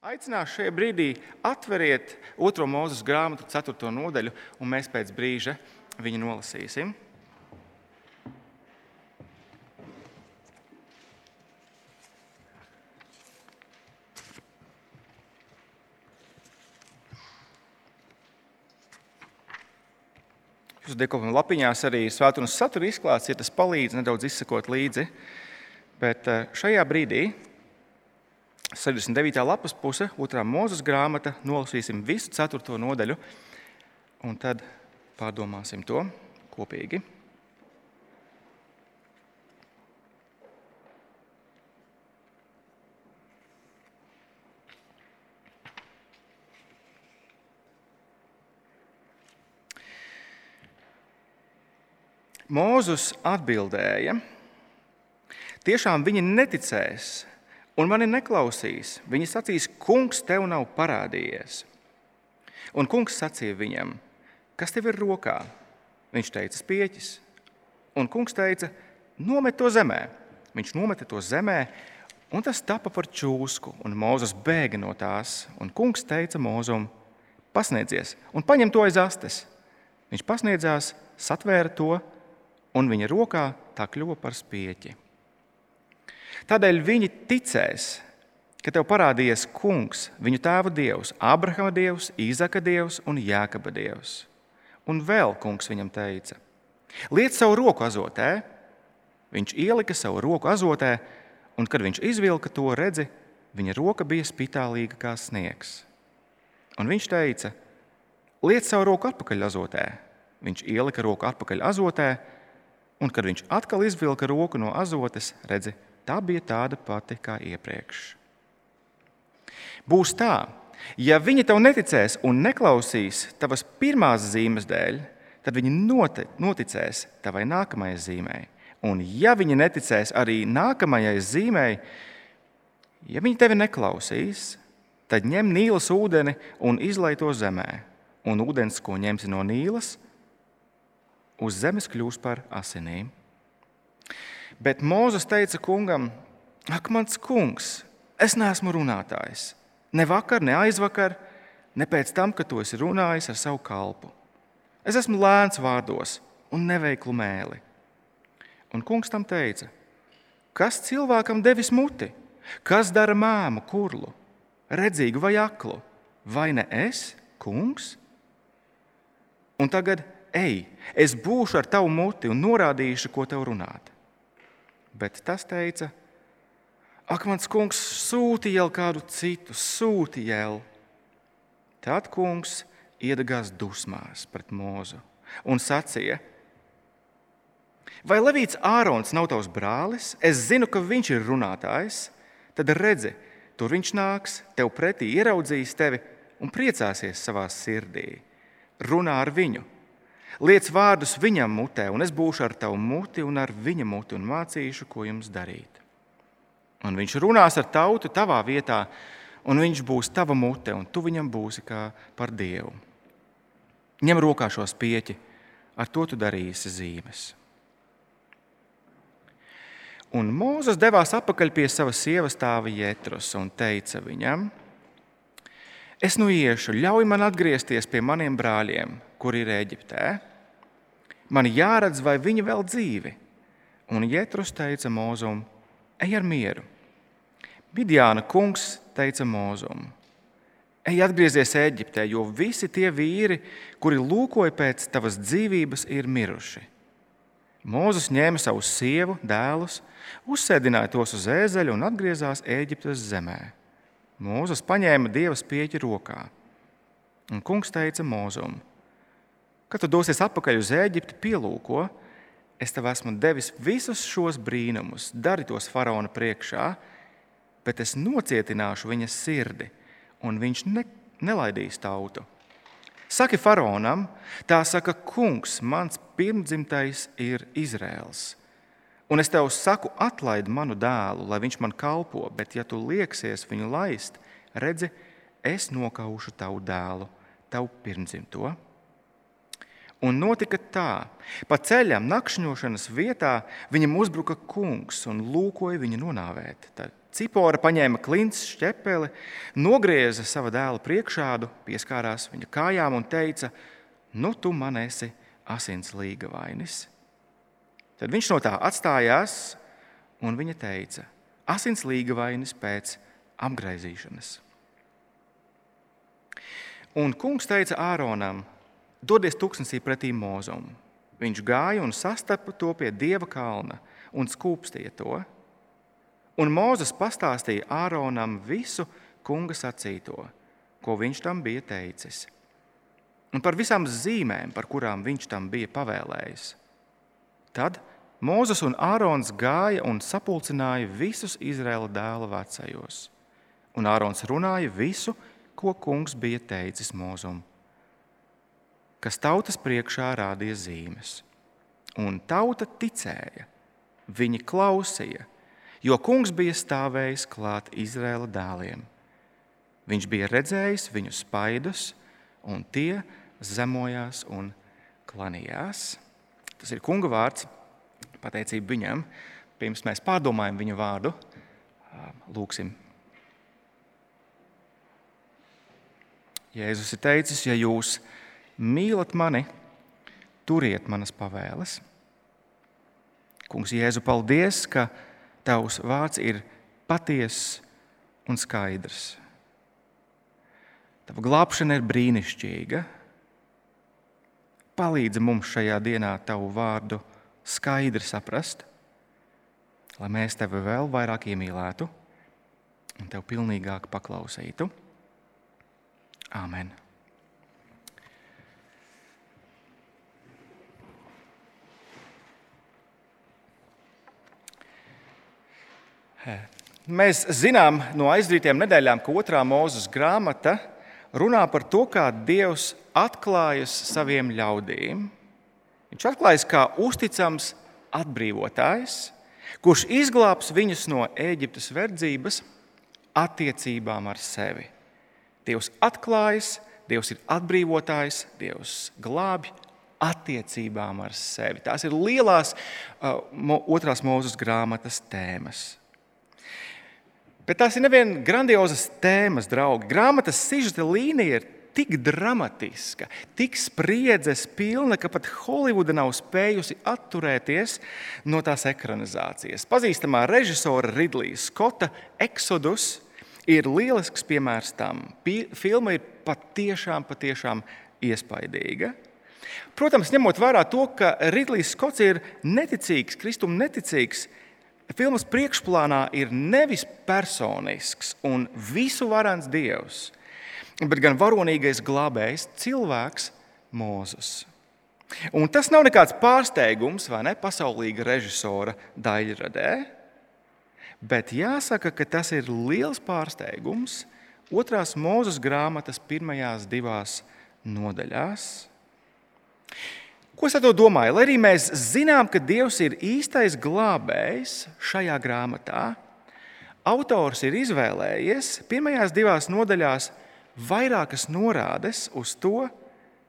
Aicināšu šajā brīdī atveriet otro mūzes grāmatu, 4. nodaļu, un mēs pēc brīža viņu nolasīsim. Jūsu dekopuma lapiņās arī svētdienas satura izklāsts, ja tas palīdz nedaudz izsekot līdzi. Bet eh, šajā brīdī 69. lapas puse, otrā mūzes grāmata, nolasīsim visu ceturto nodaļu, un tad pārdomāsim to kopīgi. Mūzus atbildēja, tiešām viņi neticēs un mani neklausīs. Viņi sacīs, kungs tev nav parādījies. Un kungs sacīja viņam, kas tev ir rokā? Viņš teica, spieķis. Un kungs teica, nomet to zemē. Viņš nometa to zemē, un tas tapa par čūsku, un Mozus bēga no tās. Un kungs teica Mozum, pasniedzies un paņem to aiz astes. Viņš pasniedzās, satvēra to, un viņa rokā tā kļuva par spieķi. Tādēļ viņi ticēs, ka tev parādījies kungs, viņu tēva dievs, Abrahama dievs, Īzaka dievs un Jēkaba dievs. Un vēl kungs viņam teica: Liec savu roku azotē. Viņš ielika savu roku azotē, un kad viņš izvilka to redzi, viņa roka bija spitālīga kā sniegs. Un viņš teica: Liec savu roku atpakaļ azotē. Viņš ielika roku atpakaļ azotē, un kad viņš atkal izvilka roku no azotes, redzi, tā bija tāda pati kā iepriekš. Būs tā, ja viņi tev neticēs un neklausīs tavas pirmās zīmes dēļ, tad viņi noticēs tavai nākamajai zīmei. Un ja viņi neticēs arī nākamajai zīmei, ja viņi tevi neklausīs, tad ņem nīlas ūdeni un izlai to zemē. Un ūdens, ko ņemsi no nīlas, uz zemes kļūs par asinīm. Bet Mozus teica kungam, ak, mans kungs, es neesmu runātājs. Ne vakar, ne aizvakar, ne pēc tam, kad to esi runājis ar savu kalpu. Es esmu lēns vārdos un neveiklu mēli. Un kungs tam teica, kas cilvēkam devis muti, kas dara mēmu, kurlu, redzīgu vai aklu, vai ne es, kungs? Un tagad ej, es būšu ar tavu muti un norādīšu, ko tev runāt. Bet tas teica, ak, mans kungs, sūti jau kādu citu, sūti jau. Tad kungs iedegās dusmās pret mūzu un sacīja: Vai Levīts Ārons nav tavs brālis? Es zinu, ka viņš ir runātājs. Tad redzi, tur viņš nāks, tev pretī ieraudzīs tevi un priecāsies savā sirdī. Runā ar viņu Liec vārdus viņam mutē, un es būšu ar tavu muti un ar viņa muti un mācīšu, ko jums darīt. Un viņš runās ar tautu tavā vietā, un viņš būs tava mute, un tu viņam būsi kā par dievu. Ņem rokā šo spieķi, ar to tu darīsi zīmes. Un Mūzes devās atpakaļ pie savas sievas tēva Jētrus un teica viņam: Es nu iešu, ļauj man atgriezties pie maniem brāļiem, kur ir Eģiptē. Man jāredz, vai viņi vēl dzīvi. Un Jētrus teica Mozum: Ej ar mieru. Midjāna kungs teica Mozum: Ej atgriezies Eģiptē, jo visi tie vīri, kuri lūkoja pēc tavas dzīvības, ir miruši. Mūzes ņēma savu sievu, dēlus, uzsēdināja tos uz ēzeļa un atgriezās Eģiptes zemē. Mūzes paņēma dieva spieķi rokā. Un kungs teica Mūzum: Kad tu dosies atpakaļ uz Eģipti, pielūko, es tev esmu devis visus šos brīnumus, dari tos faraona priekšā, bet es nocietināšu viņa sirdi, un viņš ne, nelaidīs tautu. Saki faraonam, tā saka, kungs, mans pirmdzimtais ir Izraels. Un es tev saku, atlaid manu dēlu, lai viņš man kalpo, bet ja tu lieksies viņu laist, redzi, es nokaušu tavu dēlu, tavu pirmdzimto. Un notika tā, pa ceļam, nakšņošanas vietā viņam uzbruka kungs un lūkoja viņu nonāvēt. Tad Cipora paņēma klints šķepeli, nogrieza sava dēla priekšādu, pieskārās viņa kājām un teica: Nu, tu man esi asins līga vainis. Tad viņš no tā atstājās, un viņa teica: Asins līga vainis pēc apgaizīšanas. Un kungs teica Āronam: Dodies tuksnesī pretī mūzum. Viņš gāja un sastapa to pie dieva kalna un skūpstīja to. Un Mozus pastāstīja Āronam visu kunga sacīto, ko viņš tam bija teicis, un par visām zīmēm, par kurām viņš tam bija pavēlējis. Tad Mozus un Ārons gāja un sapulcināja visus Izraēla dēla vecajos, un Ārons runāja visu, ko kungs bija teicis Mozum kas tautas priekšā rādīja zīmes. Un tauta ticēja, viņi klausīja, jo kungs bija stāvējis klāt Izraēla dēliem. Viņš bija redzējis viņu spaidus, un tie zemojās un klanījās. Tas ir kunga vārds, pateicība viņam. Pirms mēs pārdomājam viņa vārdu, lūgsim. Jēzus ir teicis, ja jūs mīlat mani, turiet manas pavēles. Kungs, Jēzu, paldies, ka tavs vārds ir patiess un skaidrs. Tava glābšana ir brīnišķīga. Palīdzi mums šajā dienā tavu vārdu skaidri saprast, lai mēs tevi vēl vairāk iemīlētu un tev pilnīgāk paklausītu. Āmen! Mēs zinām no aizdītiem nedēļām, ka otrā mūzes grāmata runā par to, kā Dievs atklājas saviem ļaudīm. Viņš atklājas kā uzticams atbrīvotājs, kurš izglābs viņus no Eģiptes verdzības attiecībām ar sevi. Dievs atklājas, Dievs ir atbrīvotājs, Dievs glābj attiecībām ar sevi. Tās ir lielās uh, otrās mūzes grāmatas tēmas. Bet tās ir nevien grandiozas tēmas, draugi. Grāmatas sižeta līnija ir tik dramatiska, tik spriedzes pilna, ka pat Holivuda nav spējusi atturēties no tās ekranizācijas. Pazīstamā režisora Ridlija Skota Exodus ir lielisks piemērs tam. Filma ir patiešām, patiešām iespaidīga. Protams, ņemot vērā to, ka Ridlijs Skots ir neticīgs, kristum neticīgs, filmas priekšplānā ir nevis personisks un visu varants dievs, bet gan varonīgais glābējs, cilvēks Mozus. Un tas nav nekāds pārsteigums vai ne pasaulīga režisora daļradē, bet jāsaka, ka tas ir liels pārsteigums otrās mūzes grāmatas pirmajās divās nodaļās. Ko es ar to domāju? Lai arī mēs zinām, ka Dievs ir īstais glābējs šajā grāmatā, autors ir izvēlējies pirmajās divās nodaļās vairākas norādes uz to,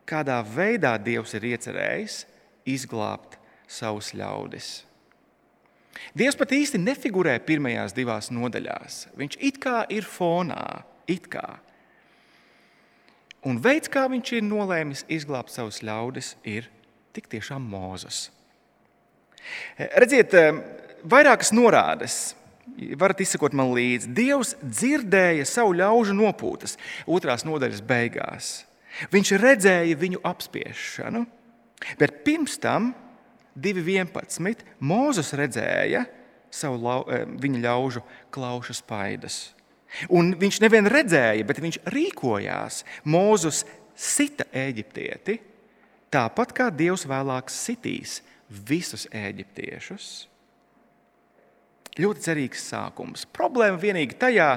kādā veidā Dievs ir iecerējis izglābt savus ļaudis. Dievs pat īsti nefigurē pirmajās divās nodaļās. Viņš it kā ir fonā, it kā. Un veids, kā viņš ir nolēmis izglābt savus ļaudis, ir tik tiešām Mozus. Redziet, eh, vairākas norādes. Varat izsekot man līdzi. Dievs dzirdēja savu ļaužu nopūtas otrās nodaļas beigās. Viņš redzēja viņu apspiešanu, bet pirms tam, 2.11. Mozus redzēja savu lau, eh, viņa ļaužu klaušu spaidas. Un viņš nevien redzēja, bet viņš rīkojās. Mozus sita eģiptieti, Tāpat kā Dievs vēlāk sitīs visus eģiptiešus. Ļoti cerīgs sākums. Problēma vienīgi tajā,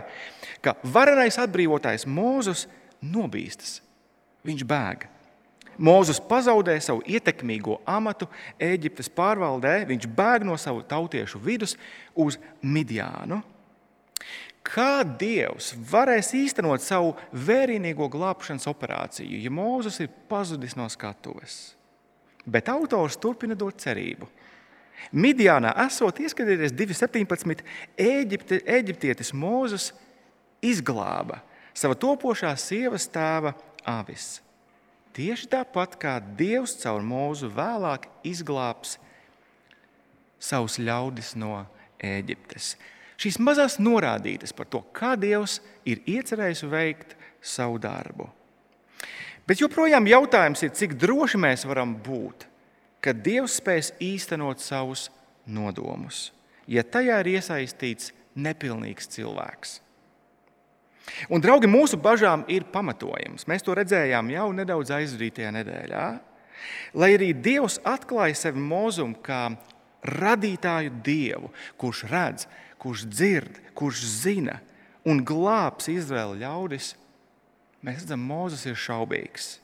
ka varenais atbrīvotājs Mūzus nobīstas. Viņš bēg. Mūzus pazaudē savu ietekmīgo amatu Eģiptes pārvaldē, viņš bēg no savu tautiešu vidus uz Midjānu. Kā Dievs varēs īstenot savu vērienīgo glābšanas operāciju, ja Mozus ir pazudis no skatuves? Bet autors turpina dot cerību. Midijānā esot, ieskatieties, 2,17. Eģipte, eģiptietis Mūzes izglāba sava topošā sievas tēva avis. Tieši tāpat kā Dievs caur mūzu vēlāk izglābs savus ļaudis no Eģiptes. Šīs mazās norādītas par to, kā Dievs ir iecerējis veikt savu darbu. Bet joprojām jautājums ir, cik droši mēs varam būt, ka Dievs spēs īstenot savus nodomus, ja tajā ir iesaistīts nepilnīgs cilvēks. Un, draugi, mūsu bažām ir pamatojums. Mēs to redzējām jau nedaudz aizvadītajā nedēļā. Lai arī Dievs atklāja sevi mūzumu kā radītāju Dievu, kurš redz, kurš dzird, kurš zina un glābs Izraēla ļaudis, mēs redzam, Mozus ir šaubīgs.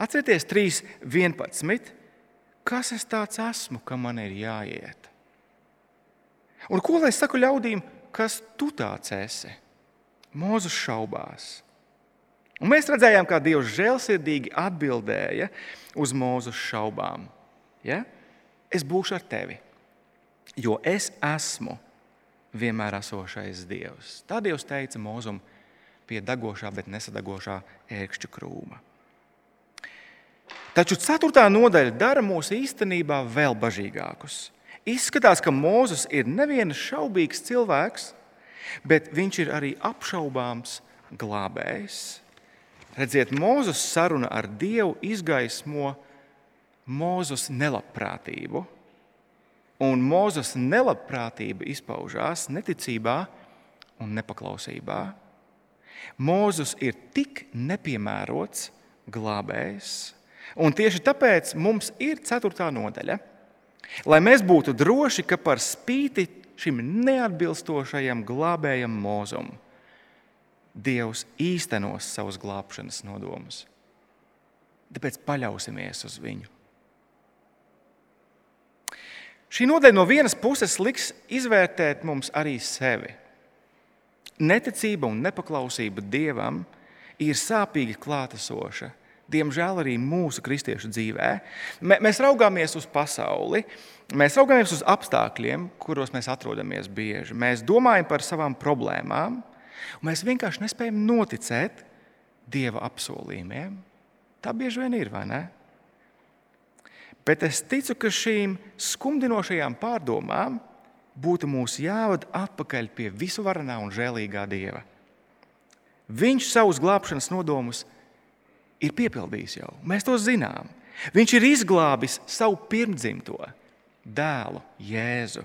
Atcerieties, 3.11. Kas es tāds esmu, ka man ir jāiet? Un ko lai saku ļaudīm, kas tu tāds esi? Mūzes šaubās. Un mēs redzējām, kā Dievs žēlsirdīgi atbildēja uz mūsu šaubām. Ja? Es būšu ar tevi, jo es esmu vienmēr esošais Dievs. Tā Dievs teica mūzum pie degošā, bet nesadegošā ērkšķu krūma. Taču ceturtā nodaļa dara mūs īstenībā vēl bažīgākus. Izskatās, ka Mozus ir neviens šaubīgs cilvēks, bet viņš ir arī apšaubāms glābējs. Redziet, Mozus saruna ar Dievu izgaismo Mozus nelabprātību. Un Mozus nelabprātība izpaužās neticībā un nepaklausībā. Mozus ir tik nepiemērots glābējs, un tieši tāpēc mums ir ceturtā nodaļa. Lai mēs būtu droši, ka par spīti šim neatbilstošajam glābējam mūzum. Dievs īstenos savus glābšanas nodomus. Tāpēc paļausimies uz viņu. Šī nodaļa no vienas puses liks izvērtēt mums arī sevi. Neticība un nepaklausība Dievam ir sāpīgi klātesoša diemžēl arī mūsu kristiešu dzīvē. Mēs raugāmies uz pasauli, mēs raugāmies uz apstākļiem, kuros mēs atrodamies bieži. Mēs domājam par savām problēmām, un mēs vienkārši nespējam noticēt Dieva apsolījumiem. Tā bieži vien ir, vai ne? Bet es ticu, ka šīm skumdinošajām pārdomām būtu mūs jāvada atpakaļ pie visuvarenā un žēlīgā Dieva. Viņš savus glābšanas nodomus ir piepildījis jau. Mēs to zinām. Viņš ir izglābis savu pirmdzimto dēlu, Jēzu.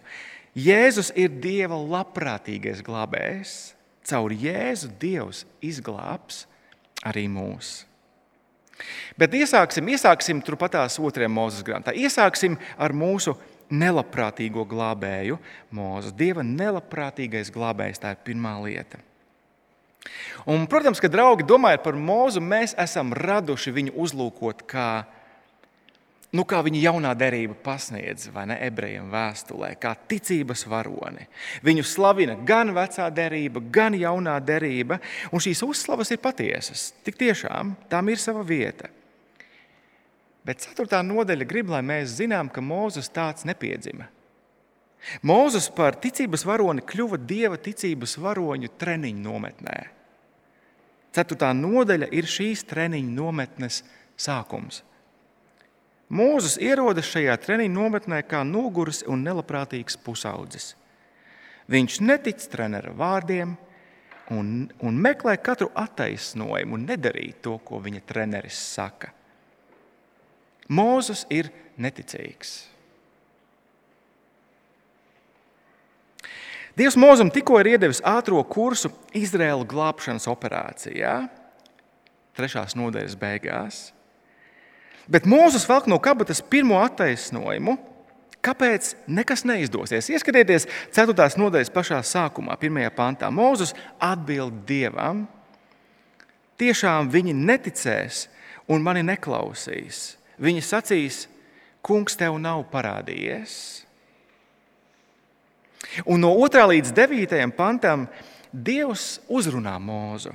Jēzus ir Dieva labprātīgais glābējs. Caur Jēzu Dievs izglābs arī mūs. Bet iesāksim, iesāksim turpatās otrajā mūzes grāmatā. Iesāksim ar mūsu nelabprātīgo glābēju, Mūzes. Dieva nelabprātīgais glābējs, tā ir pirmā lieta. Un, protams, ka draugi domājot par mūzu, mēs esam raduši viņu uzlūkot kā, nu, kā viņa jaunā derība pasniedz ne, ebrejiem vēstulē, kā ticības varoni. Viņu slavina gan vecā derība, gan jaunā derība, un šīs uzslavas ir patiesas. Tik tiešām tām ir sava vieta. Bet ceturtā nodaļa grib, lai mēs zinām, ka Mozus tāds nepiedzima. Mozus par ticības varoni kļuva dieva ticības varoņu treniņu nometnē. Ceturtā nodaļa ir šīs treniņu nometnes sākums. Mūzis ierodas šajā treniņu nometnē kā noguris un nelabprātīgs pusaudzis. Viņš netic treneru vārdiem un, un meklē katru attaisnojumu, nedarīt to, ko viņa treneris saka. Mūzis ir neticīgs. Dievs Mozum tikko ir iedevis ātrā kursu Izraēla glābšanas operācijā, trešās nodaļas beigās. Bet Mozus velk no kabatas pirmo attaisnojumu, kāpēc nekas neizdosies. Ieskatieties, 4. nodaļas pašā sākumā, 1. pantā. Mozus atbild Dievam, tiešām viņi neticēs un mani neklausīs. Viņi sacīs, Kungs tev nav parādījies. Un no 2. līdz 9. pantam Dievs uzrunā mūzu.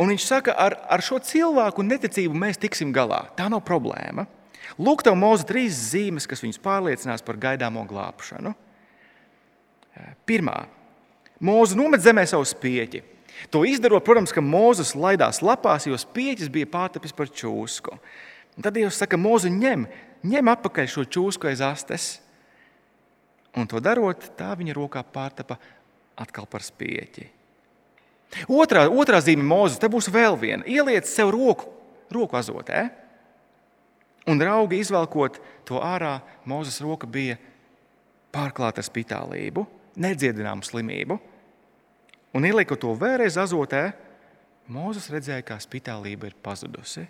Un viņš saka, ar, ar šo cilvēku neticību mēs tiksim galā. Tā nav problēma. Lūk, tev mūzu trīs zīmes, kas viņus pārliecinās par gaidāmo glābšanu. Pirmā, mūzu nomet zemē savu spieķi. To izdarot, protams, ka Mozus laidās lapās, jo spieķis bija pārtapis par čūsku. Un tad Dievs saka, Mozu, ņem, ņem atpakaļ šo čūsku aiz astes. Un to darot, tā viņa rokā pārtapa atkal par spieķi. Otrā, otrā zīme Mozus, te būs vēl viena. Ieliec sev roku, roku azotē. Un draugi izvelkot to ārā, Mozus roka bija pārklāta ar spitālību, nedziedināmu slimību. Un ieliekot to vēlreiz azotē, Mozus redzēja, kā spitālība ir pazudusi.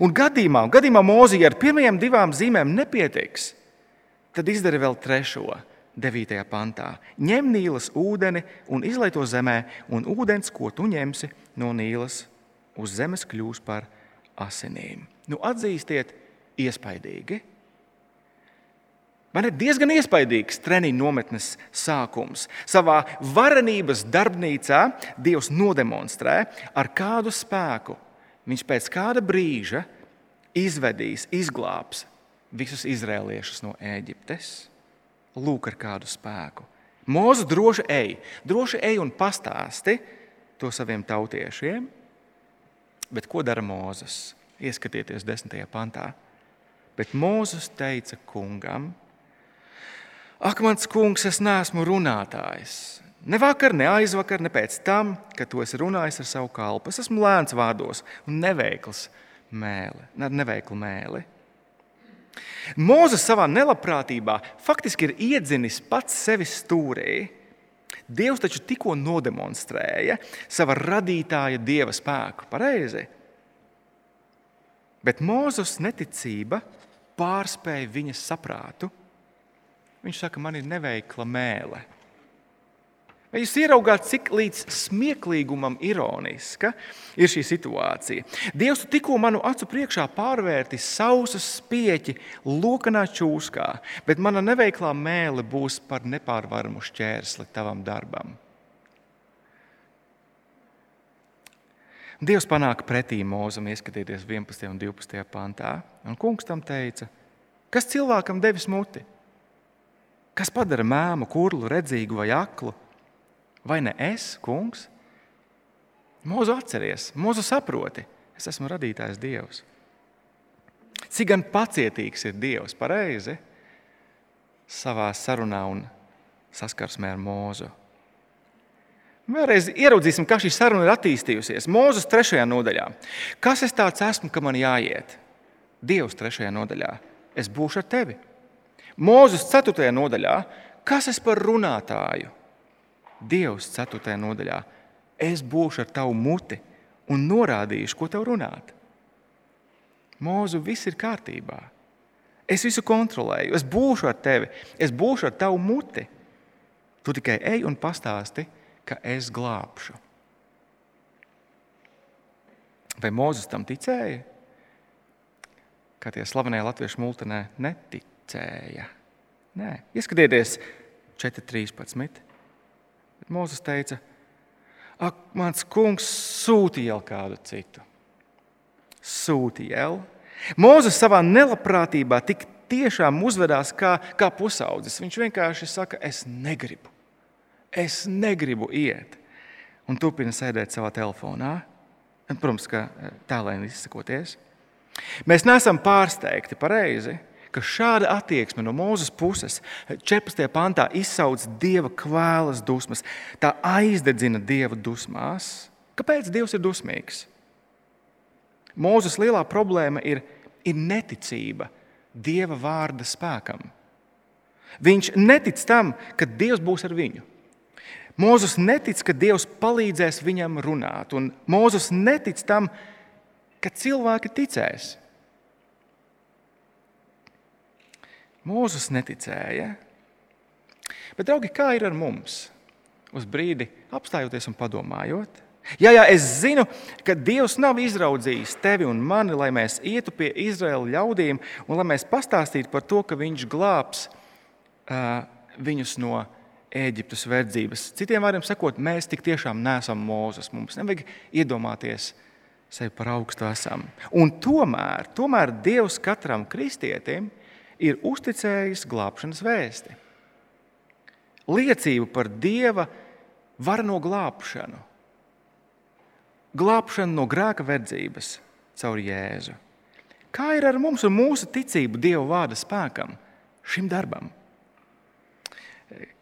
Un gadījumā, gadījumā Mozija ar pirmajām divām zīmēm nepietiks, tad izdara vēl trešo, 9. pantā. Ņem nīlas ūdeni un izlai to zemē, un ūdens, ko tu ņemsi no nīlas, uz zemes kļūs par asinīm. Nu, atzīstiet, iespaidīgi! Man ir diezgan iespaidīgs treniņu nometnes sākums. Savā varenības darbnīcā Dievs nodemonstrē, ar kādu spēku viņš pēc kāda brīža izvedīs, izglābs visus izrēliešus no Ēģiptes. Lūk, ar kādu spēku. Mūzu droši ej, droši ej un pastāsti to saviem tautiešiem. Bet ko dara Mūzes? Ieskatieties desmitajā pantā. Bet Mūzes teica kungam, Ak, mans kungs, es neesmu runātājs. Ne vakar, ne aizvakar, ne pēc tam, kad to esmu runājis ar savu kalpu. Es esmu lēns vārdos un neveikls mēli, neveiklu mēli. Mūzes savā nelabprātībā faktiski ir iedzinis pats sevi stūrī. Dievs taču tikko nodemonstrēja sava radītāja dieva spēku. Pareizi. Bet Mūzes neticība pārspēja viņa saprātu. Viņš saka, man ir neveikla mēlē. Vai jūs ieraugāt, cik līdz smieklīgumam ironiska ir šī situācija? Dievs tikko manu acu priekšā pārvērtis sausu spieķi lokanā čūskā, bet mana neveiklā mēlē būs par nepārvaramu šķērsli tavam darbam. Dievs panāk pretī mūzam, ieskatieties 11. un 12. pantā. Un kungs tam teica, kas cilvēkam devis muti? Kas padara mēmu, kurlu, redzīgu vai aklu? Vai ne es, kungs? Mūzu atceries, mūzu saproti, es esmu radītājs Dievs. Cik gan pacietīgs ir Dievs pareizi savā sarunā un saskarsmē ar mūzu. Vēlreiz ieraudzīsim, kā šī saruna ir attīstījusies. Mūzes trešajā nodaļā. Kas es tāds esmu, ka man jāiet? Dievs trešajā nodaļā. Es būšu ar tevi. Mūzes 4. nodaļā, kas es par runātāju? Dievs 4. nodaļā, es būšu ar tavu muti un norādīšu, ko tev runāt. Mūzu viss ir kārtībā. Es visu kontrolēju, es būšu ar tevi, es būšu ar tavu muti. Tu tikai ej un pastāsti, ka es glābšu. Vai Mozus tam ticēja? Kā tie slavenie latviešu multinē netic ticēja. Nē, ieskatieties, 4.13. Mozus teica, ak, mans kungs sūtīja vēl kādu citu. Sūtīja vēl. Mozus savā nelabprātībā tik tiešām uzvedās kā, kā pusaudzis. Viņš vienkārši saka, es negribu. Es negribu iet. Un turpina sēdēt savā telefonā. Protams, ka tālēni izsakoties. Mēs neesam pārsteigti pareizi ka šāda attieksme no Mūzes puses 14. pantā izsauc dieva kvēlas dusmas, tā aizdedzina dieva dusmās. Kāpēc Dievs ir dusmīgs? Mūzes lielā problēma ir, ir neticība dieva vārda spēkam. Viņš netic tam, ka Dievs būs ar viņu. Mūzes netic, ka Dievs palīdzēs viņam runāt, un Mūzes netic tam, ka cilvēki ticēs. Mūzes neticēja. Bet, draugi, kā ir ar mums? Uz brīdi apstājoties un padomājot. Jā, jā, es zinu, ka Dievs nav izraudzījis tevi un mani, lai mēs ietu pie Izraēla ļaudīm un lai mēs pastāstītu par to, ka Viņš glābs uh, viņus no Eģiptes verdzības. Citiem vārdiem sakot, mēs tik tiešām neesam Mūzes. Mums nevajag iedomāties, sevi par augstu esam. Un tomēr, tomēr Dievs katram kristietim ir uzticējis glābšanas vēsti. Liecību par Dieva varano glābšanu, glābšanu no grēka verdzības caur Jēzu. Kā ir ar mums un mūsu ticību Dieva vārda spēkam, šim darbam?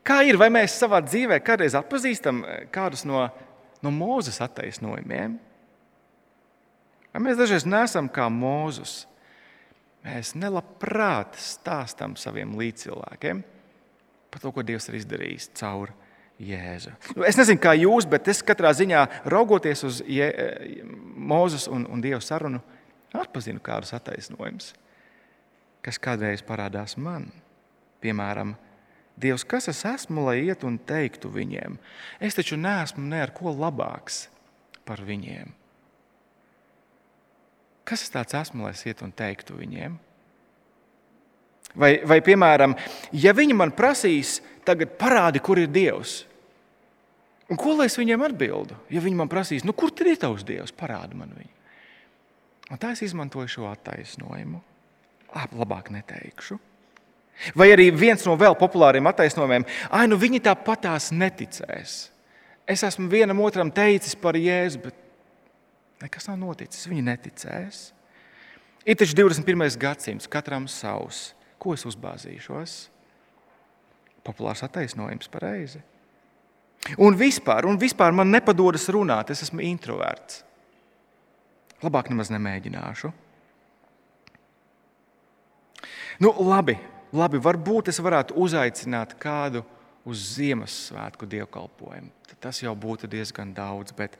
Kā ir, vai mēs savā dzīvē kādreiz atpazīstam kādus no, no Mūzes attaisnojumiem? Vai mēs dažreiz neesam kā Mūzus? Mēs nelabprāt stāstām saviem līdzcilvēkiem par to, ko Dievs ir izdarījis caur Jēzu. Nu, es nezinu, kā jūs, bet es katrā ziņā raugoties uz Je Mūzes un, un Dieva sarunu, atpazinu kādus attaisnojumus, kas kādreiz parādās man. Piemēram, Dievs, kas es esmu, lai iet un teiktu viņiem? Es taču neesmu ne ar ko labāks par viņiem. Kas es tāds esmu, lai es iet un teiktu viņiem? Vai, vai piemēram, ja viņi man prasīs, tagad parādi, kur ir Dievs, un ko lai es viņiem atbildu? Ja viņi man prasīs, nu, kur tad ir tavs Dievs, parādi man viņu. Un tā es izmantoju šo attaisnojumu. Labāk neteikšu. Vai arī viens no vēl populāriem attaisnojumiem, ah, nu viņi tāpatās neticēs. Es esmu vienam otram teicis par Jēzu, bet nekas nav noticis. Viņi neticēs. Ir taču 21. gadsimts, katram savs. Ko es uzbāzīšos? Populārs attaisnojums pareizi. Un vispār, un vispār man nepadodas runāt, es esmu introverts. Labāk nemaz nemēģināšu. Nu, labi, labi, varbūt es varētu uzaicināt kādu uz Ziemassvētku dievkalpojumu. Tas jau būtu diezgan daudz, bet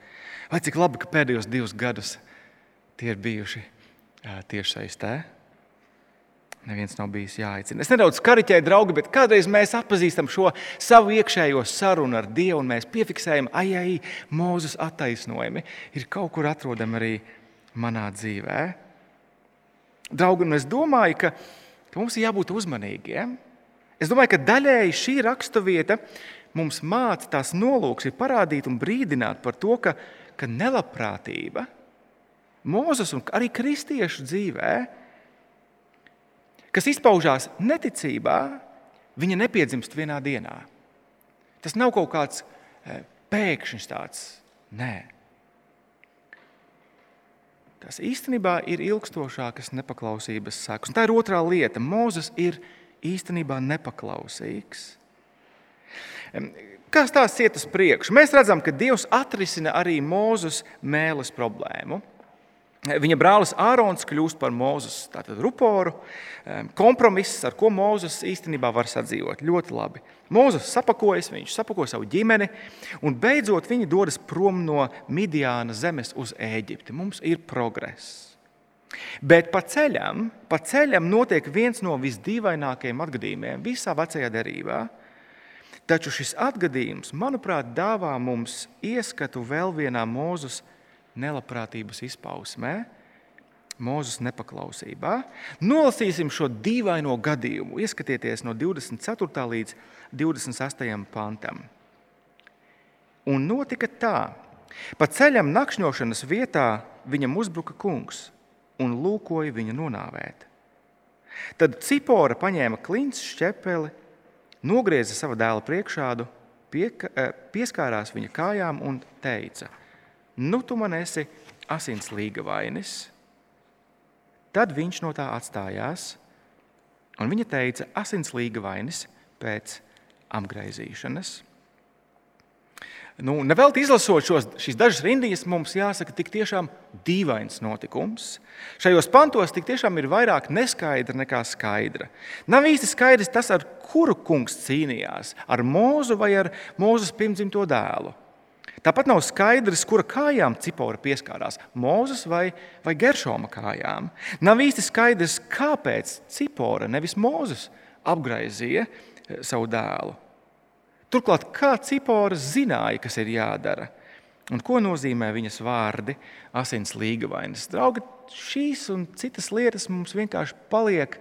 vai cik labi, ka pēdējos divus gadus tie ir bijuši tiešsaistē. Neviens nav bijis jāaicina. Es nedaudz kariķēju, draugi, bet kādreiz mēs atpazīstam šo savu iekšējo sarunu ar Dievu un mēs piefiksējam, ai, ai, Mūzes attaisnojumi ir kaut kur atrodami arī manā dzīvē. Draugi, un es domāju, ka, ka mums ir jābūt uzmanīgiem. Es domāju, ka daļēji šī raksturvieta mums māca tās nolūks ir parādīt un brīdināt par to, ka, ka nelabprātība Mūzes un arī kristiešu dzīvē, kas izpaužās neticībā, viņa nepiedzimst vienā dienā. Tas nav kaut kāds eh, pēkšņs tāds, nē. Tas īstenībā ir ilgstošākas nepaklausības sekas. Tā ir otrā lieta. Mozus ir īstenībā nepaklausīgs. Kā tās iet uz priekšu? Mēs redzam, ka Dievs atrisina arī Mūzus mēlis problēmu. Viņa brālis Ārons kļūst par Mūzes ruporu. Kompromiss, ar ko Mūzes īstenībā var sadzīvot. Ļoti labi. Mūzes sapakojas, viņš sapakoja savu ģimeni, un beidzot viņi dodas prom no Midiāna zemes uz Eģipti. Mums ir progress. Bet pa ceļam, pa ceļam notiek viens no visdīvainākajiem atgadījumiem visā vecajā derībā. Taču šis atgadījums, manuprāt, dāvā mums ieskatu vēl vienā mūzes nelabprātības izpausmē, Mūzes nepaklausībā. Nolasīsim šo dīvaino gadījumu. Ieskatieties no 24. līdz 28. pantam. Un notika tā, pa ceļam nakšņošanas vietā viņam uzbruka kungs un lūkoja viņu nonāvēt. Tad Cipora paņēma klints šķepeli, nogrieza savu dēlu priekšādu, eh, pieskārās viņa kājām un teica: nu tu man esi asins līga vainis. Tad viņš no tā atstājās, un viņa teica, asins līga vainis pēc apgaizīšanas. Nu, Nevelti izlasot šos, šīs dažas rindiņas, mums jāsaka, tik tiešām dīvains notikums. Šajos pantos tik tiešām ir vairāk neskaidra nekā skaidra. Nav īsti skaidrs tas, ar kuru kungs cīnījās, ar mūzu vai ar mūzes pirmdzimto dēlu. Tāpat nav skaidrs, kura kājām cipora pieskārās - Mozus vai, vai Geršoma kājām. Nav īsti skaidrs, kāpēc cipora, nevis Mozus, apgraizīja eh, savu dēlu. Turklāt, kā cipora zināja, kas ir jādara, un ko nozīmē viņas vārdi - asins līgavainas. Draugi, šīs un citas lietas mums vienkārši paliek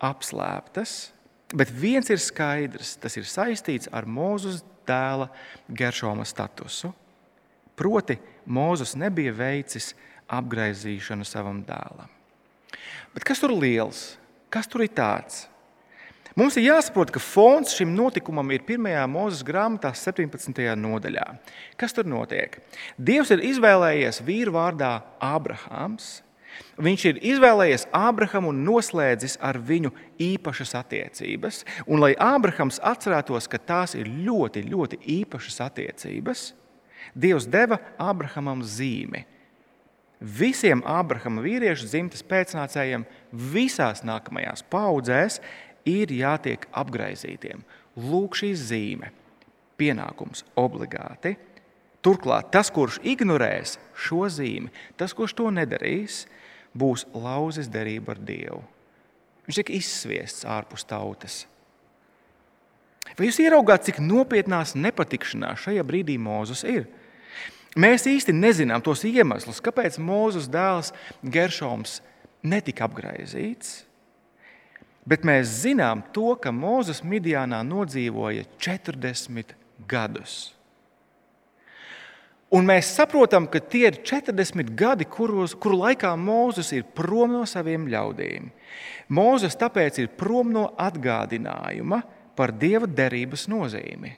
apslēptas, bet viens ir skaidrs - tas ir saistīts ar Mozus dēla Geršoma statusu. Proti, Mozus nebija veicis apgaizīšanu savam dēlam. Bet kas tur ir liels? Kas tur ir tāds? Mums ir jāsaprot, ka fons šim notikumam ir 1. mūzes grāmatā, 17. nodaļā. Kas tur notiek? Dievs ir izvēlējies vīru vārdā Ābrahāms. Viņš ir izvēlējies Ābrahāmu un noslēdzis ar viņu īpašas attiecības. Un, lai Ābrahams atcerētos, ka tās ir ļoti, ļoti īpašas attiecības, Dievs deva Ābrahamam zīmi. Visiem Ābrahama vīriešu dzimtas pēcnācējiem visās nākamajās paudzēs ir jātiek apgaizītiem. Lūk, šī zīme, pienākums obligāti. Turklāt tas, kurš ignorēs šo zīmi, tas, kurš to nedarīs, būs lauzis derība ar Dievu. Viņš tiek izsviests ārpus tautas. Vai jūs ieraugāt, cik nopietnās nepatikšanās šajā brīdī Mozus ir? Mēs īsti nezinām tos iemeslus, kāpēc Mozus dēls Geršoms netika apgaizīts. Bet mēs zinām to, ka Mozus Midijānā nodzīvoja 40 gadus. Un mēs saprotam, ka tie ir 40 gadi, kuros, kuru laikā Mozus ir prom no saviem ļaudīm. Mozus tāpēc ir prom no atgādinājuma par dieva derības nozīmi.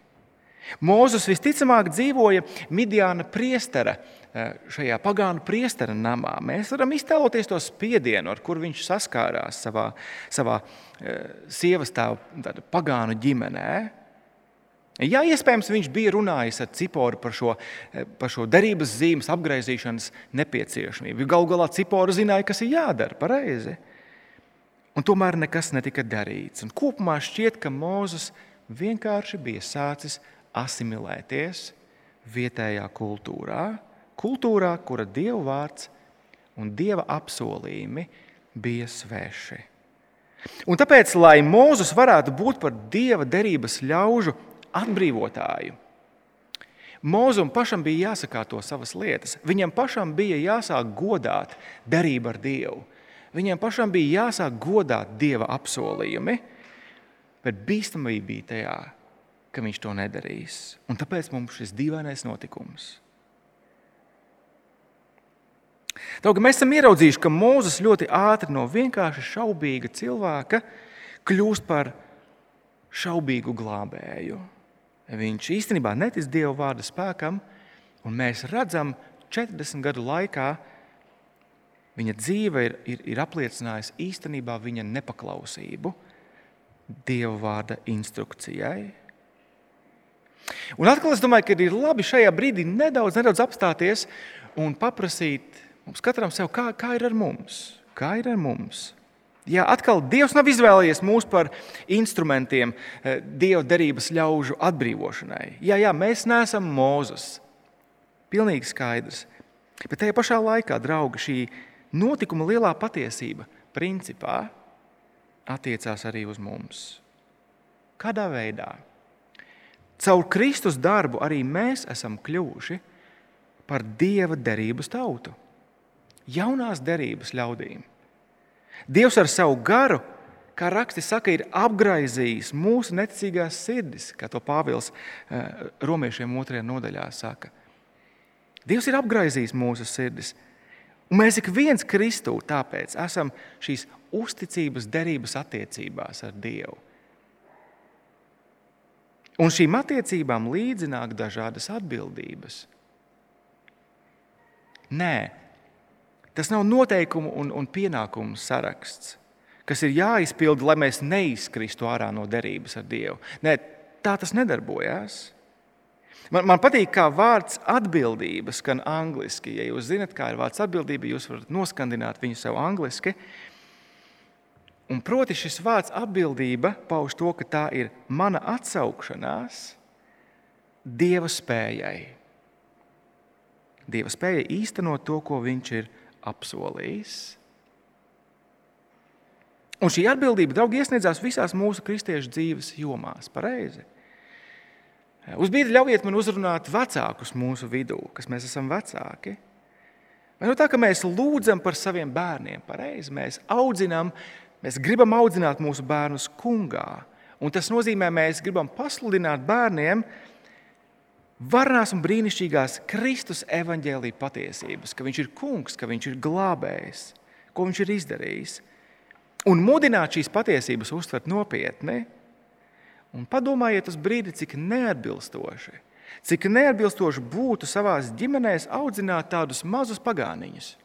Mozus visticamāk dzīvoja Midijāna priestera Eh, šajā pagānu priestera namā. Mēs varam iztēloties to spiedienu, ar kuru viņš saskārās savā, savā eh, sievas tēva pagānu ģimenē. Jā, iespējams, viņš bija runājis ar Ciporu par šo, eh, par šo derības zīmes apgaizīšanas nepieciešamību. Galu galā Cipora zināja, kas ir jādara pareizi. Un tomēr nekas netika darīts. Un kopumā šķiet, ka Mozus vienkārši bija sācis asimilēties vietējā kultūrā kultūrā, kura Dieva vārds un Dieva apsolījumi bija sveši. Un tāpēc, lai Mozus varētu būt par Dieva derības ļaužu atbrīvotāju, Mozum pašam bija jāsakārto savas lietas. Viņam pašam bija jāsāk godāt derību ar Dievu. Viņam pašam bija jāsāk godāt Dieva apsolījumi, bet bīstamība bija tajā, ka viņš to nedarīs. Un tāpēc mums šis dīvainais notikums. Taugi, mēs esam ieraudzījuši, ka Mūzes ļoti ātri no vienkārši šaubīga cilvēka kļūst par šaubīgu glābēju. Viņš īstenībā netic Dieva vārda spēkam, un mēs redzam, 40 gadu laikā viņa dzīve ir, ir, ir apliecinājusi īstenībā viņa nepaklausību Dieva vārda instrukcijai. Un atkal es domāju, ka ir labi šajā brīdī nedaudz, nedaudz apstāties un paprasīt Mums katram sev, kā, kā ir ar mums? Kā ir ar mums? Jā, atkal Dievs nav izvēlējies mūs par instrumentiem eh, Dieva derības ļaužu atbrīvošanai. Jā, jā mēs neesam Mozus. Pilnīgi skaidrs. Bet tajā pašā laikā, draugi, šī notikuma lielā patiesība principā attiecās arī uz mums. Kādā veidā? Caur Kristus darbu arī mēs esam kļuvuši par Dieva derības tautu jaunās derības ļaudīm. Dievs ar savu garu, kā raksti saka, ir apgraizījis mūsu neticīgās sirdis, kā to Pāvils eh, romiešiem otrajā nodaļā saka. Dievs ir apgraizījis mūsu sirdis. Un mēs ik viens Kristū tāpēc esam šīs uzticības derības attiecībās ar Dievu. Un šīm attiecībām līdzināk dažādas atbildības. Nē, Tas nav noteikumu un, un pienākumu saraksts, kas ir jāizpilda, lai mēs neizkristu ārā no derības ar Dievu. Nē, tā tas nedarbojās. Man, man patīk, kā vārds atbildība skan angliski. Ja jūs zinat, kā ir vārds atbildība, jūs varat noskandināt viņu sev angliski. Un proti, šis vārds atbildība pauž to, ka tā ir mana atsaukšanās Dieva spējai. Dieva spēja īstenot to, ko Viņš ir apsolījis. Un šī atbildība, draugi, iesniedzās visās mūsu kristiešu dzīves jomās. Pareizi. Uz brīdi ļaujiet man uzrunāt vecākus mūsu vidū, kas mēs esam vecāki. Vai nu tā, ka mēs lūdzam par saviem bērniem, pareizi mēs audzinām, mēs gribam audzināt mūsu bērnus kungā. Un tas nozīmē, ka mēs gribam pasludināt bērniem, varnās un brīnišķīgās Kristus evaņģēlīja patiesības, ka Viņš ir kungs, ka Viņš ir glābējs, ko Viņš ir izdarījis. Un mudināt šīs patiesības uztvert nopietni. Un padomājiet uz brīdi, cik neatbilstoši, cik neatbilstoši būtu savā ģimenē audzināt tādus mazus pagāniņus.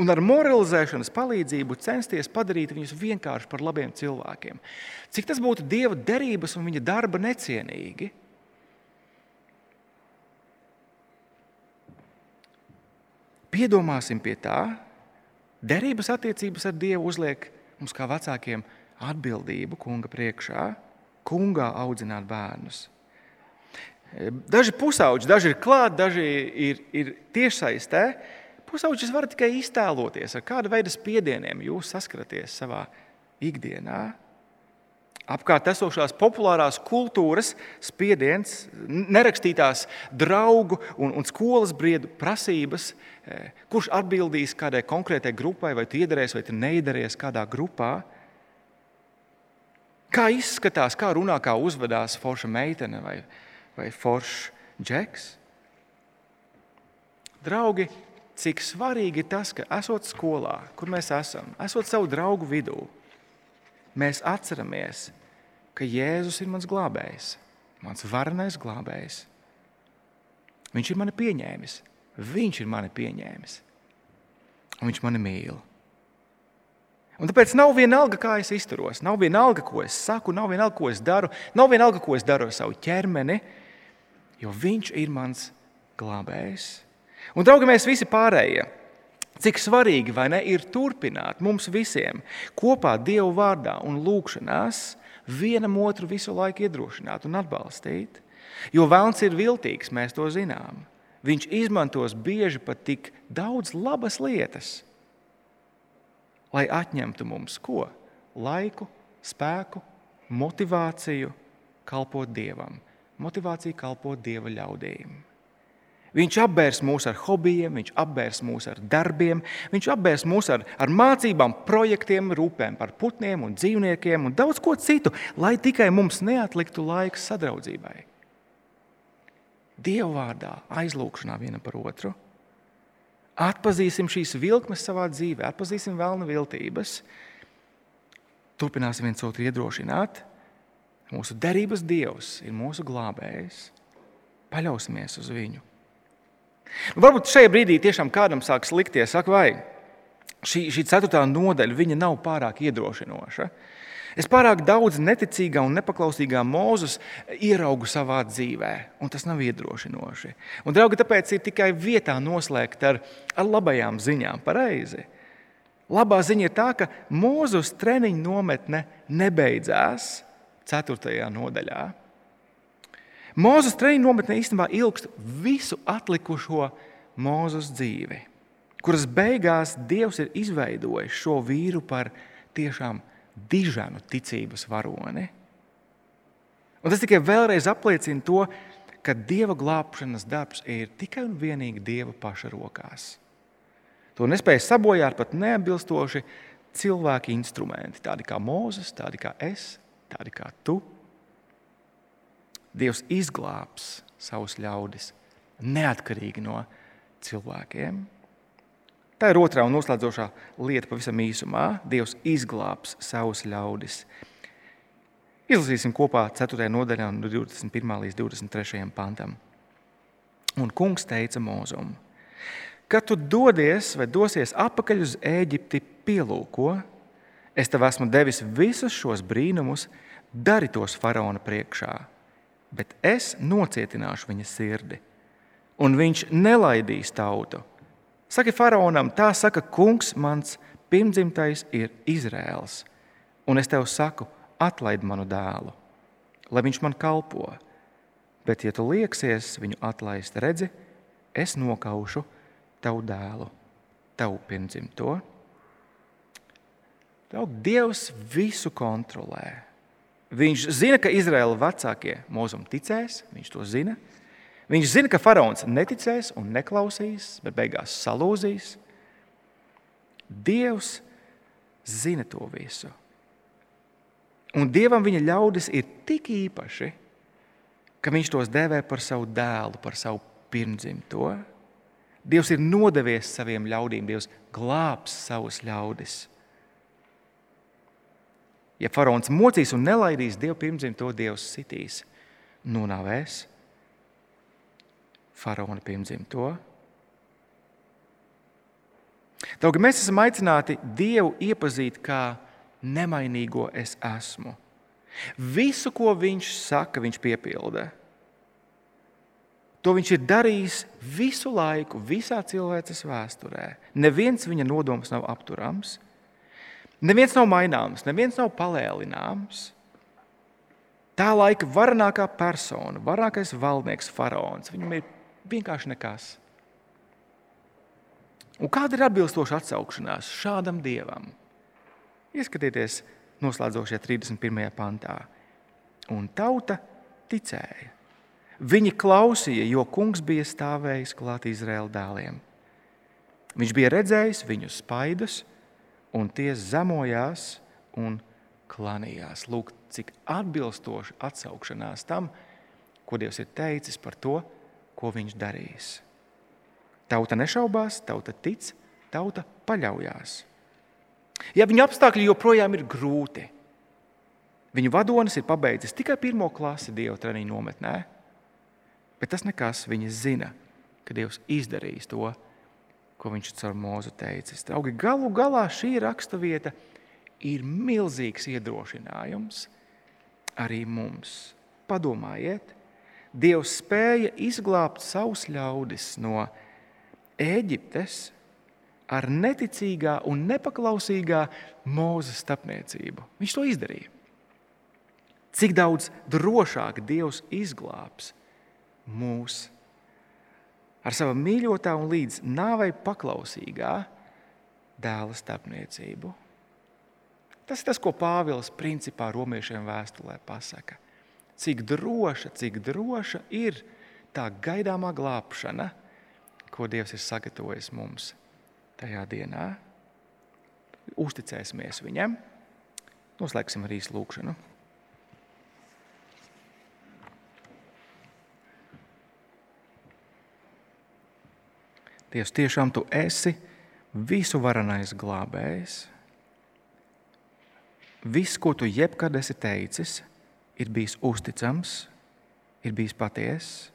Un ar moralizēšanas palīdzību censties padarīt viņus vienkārši par labiem cilvēkiem. Cik tas būtu Dieva derības un viņa darba necienīgi. Piedomāsim pie tā, derības attiecības ar Dievu uzliek mums kā vecākiem atbildību kunga priekšā, kungā audzināt bērnus. Daži pusauģi, daži ir klāti, daži ir, ir tiešsaistē. Pusauģis var tikai iztēloties, ar kādu veidu spiedieniem jūs saskaraties savā ikdienā apkārt esošās populārās kultūras spiediens, nerakstītās draugu un, un skolas briedu prasības, e, kurš atbildīs kādai konkrētai grupai, vai tu iedarēsi vai tu neiedaries kādā grupā. Kā izskatās, kā runā, kā uzvedās forša meitene vai, vai foršs džeks? Draugi, cik svarīgi ir tas, ka esot skolā, kur mēs esam, esot savu draugu vidū, mēs atceramies, ka Jēzus ir mans glābējs, mans varenais glābējs. Viņš ir mani pieņēmis, viņš ir mani pieņēmis, un viņš mani mīl. Un tāpēc nav vienalga, kā es izturos, nav vienalga, ko es saku, nav vienalga, ko es daru, nav vienalga, ko es daru ar savu ķermeni, jo viņš ir mans glābējs. Un, draugi, mēs visi pārējie, cik svarīgi ne, ir turpināt mums visiem kopā Dievu vārdā un lūgšanās vienam otru visu laiku iedrošināt un atbalstīt. Jo vēlns ir viltīgs, mēs to zinām. Viņš izmantos bieži pat tik daudz labas lietas, lai atņemtu mums ko? Laiku, spēku, motivāciju kalpot Dievam, motivāciju kalpot Dieva ļaudīm. Viņš apbērs mūs ar hobijiem, viņš apbērs mūs ar darbiem, viņš apbērs mūs ar, ar mācībām, projektiem, rūpēm par putniem un dzīvniekiem un daudz ko citu, lai tikai mums neatliktu laiks sadraudzībai. Dieva vārdā, aizlūgšanā vienam par otru. Atpazīsim šīs vilkmes savā dzīvē, atpazīsim vēlnu viltības, turpināsim viens otru iedrošināt. Mūsu derības dievs ir mūsu glābējs. Paļausimies uz viņu. Nu, varbūt šajā brīdī tiešām kādam sāks likties, ak, vai šī, šī ceturtā nodaļa nav pārāk iedrošinoša. Es pārāk daudz neticīgā un nepaklausīgā mūzus ieraugu savā dzīvē, un tas nav iedrošinoši. Un, draugi, tāpēc ir tikai vietā noslēgt ar, ar labajām ziņām. Pareizi. Labā ziņa ir tā, ka mūzus treniņu nometne nebeidzās 4. nodaļā. Mūzes treniņu nometnē īstenībā ilgst visu atlikušo mūzes dzīvi, kuras beigās Dievs ir izveidojis šo vīru par tiešām dižanu ticības varoni. Un tas tikai vēlreiz apliecina to, ka Dieva glābšanas darbs ir tikai un vienīgi Dieva paša rokās. To nespēja sabojāt pat neatbilstoši cilvēki instrumenti, tādi kā Mozus, tādi kā es, tādi kā tu. Dievs izglābs savus ļaudis neatkarīgi no cilvēkiem. Tā ir otrā un noslēdzošā lieta pavisam īsumā. Dievs izglābs savus ļaudis. Izlasīsim kopā 4. nodaļā, no 21. līdz 23. pantam. Un kungs teica Mozum, kad tu dodies vai dosies atpakaļ uz Eģipti, pielūko, es tev esmu devis visus šos brīnumus, dari tos faraona priekšā bet es nocietināšu viņa sirdi, un viņš nelaidīs tautu. Saki faraonam, tā saka, kungs, mans pirmdzimtais ir Izraels, un es tev saku, atlaid manu dēlu, lai viņš man kalpo. Bet, ja tu lieksies viņu atlaist, redzi, es nokaušu tavu dēlu, tavu pirmdzimto. Dievs visu kontrolē. Viņš zina, ka Izraēla vecākie mūzum ticēs, viņš to zina. Viņš zina, ka faraons neticēs un neklausīs, bet beigās salūzīs. Dievs zina to visu. Un Dievam viņa ļaudis ir tik īpaši, ka viņš tos dēvē par savu dēlu, par savu pirmdzimto. Dievs ir nodevies saviem ļaudīm, Dievs glābs savus ļaudis. Ja faraons mocīs un nelaidīs Dievu pirmdzimto, Dievs sitīs, nonāvēs faraona pirmdzimto. Taugi mēs esam aicināti Dievu iepazīt kā nemainīgo es esmu. Visu, ko viņš saka, viņš piepilda. To viņš ir darījis visu laiku, visā cilvēces vēsturē. Neviens viņa nodoms nav apturams, neviens nav maināms, neviens nav palēlināms. Tā laika varenākā persona, varenākais valdnieks, faraons, viņam ir vienkārši nekas. Un kāda ir atbilstoša atsaukšanās šādam dievam? Ieskatieties, noslēdzošajā 31. pantā. Un tauta ticēja. Viņi klausīja, jo kungs bija stāvējis klāt Izraēla dēliem. Viņš bija redzējis viņu spaidus, un tie zemojās un klanījās. Lūk, cik atbilstoši atsaukšanās tam, ko Dievs ir teicis par to, ko viņš darīs. Tauta nešaubās, tauta tic, tauta paļaujās. Ja viņa apstākļi joprojām ir grūti, viņu vadonis ir pabeidzis tikai pirmo klasi Dieva treniņu nometnē, bet tas nekas. Viņa zina, ka Dievs izdarīs to, ko viņš caur mūzu teicis. Draugi, galu galā šī raksturvieta ir milzīgs iedrošinājums arī mums. Padomājiet, Dievs spēja izglābt savus ļaudis no Eģiptes ar neticīgā un nepaklausīgā mūzes starpniecību. Viņš to izdarīja. Cik daudz drošāk Dievs izglābs mūs ar savu mīļotā un līdz nāvei paklausīgā dēla starpniecību. Tas ir tas, ko Pāvils principā romiešiem vēstulē pasaka. Cik droša, cik droša ir tā gaidāmā glābšana, ko Dievs ir sagatavojis mums tajā dienā. Uzticēsimies viņam, noslēgsim arī lūgšanu. Dievs, tiešām tu esi visu varenais glābējs. Viss, ko tu jebkad esi teicis, ir bijis uzticams, ir bijis patiess.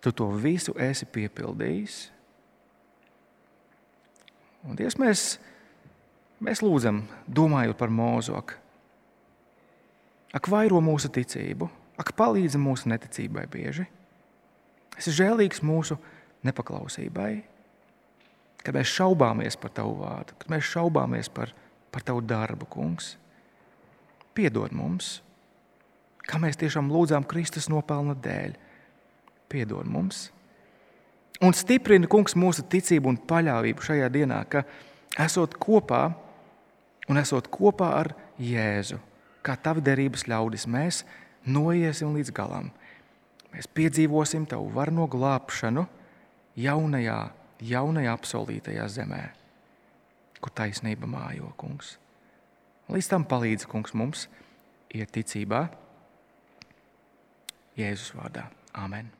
Tu to visu esi piepildījis. Un Dievs, mēs, mēs lūdzam, domājot par mūzoku, ak, vairo mūsu ticību, ak, palīdzi mūsu neticībai bieži. Es esmu žēlīgs mūsu nepaklausībai, kad mēs šaubāmies par Tavu vārdu, kad mēs šaubāmies par, par Tavu darbu, Kungs. Piedod mums, kā mēs tiešām lūdzām Kristus nopelna dēļ. Piedod mums! Un stiprina kungs mūsu ticību un paļāvību šajā dienā, ka esot kopā un esot kopā ar Jēzu, kā tavi derības ļaudis, mēs noiesim līdz galam. Mēs piedzīvosim tavu varno glābšanu jaunajā, jaunajā apsolītajā zemē, kur taisnība mājo, kungs. Līdz tam palīdz kungs mums iet ticībā Jēzus vārdā. Amen.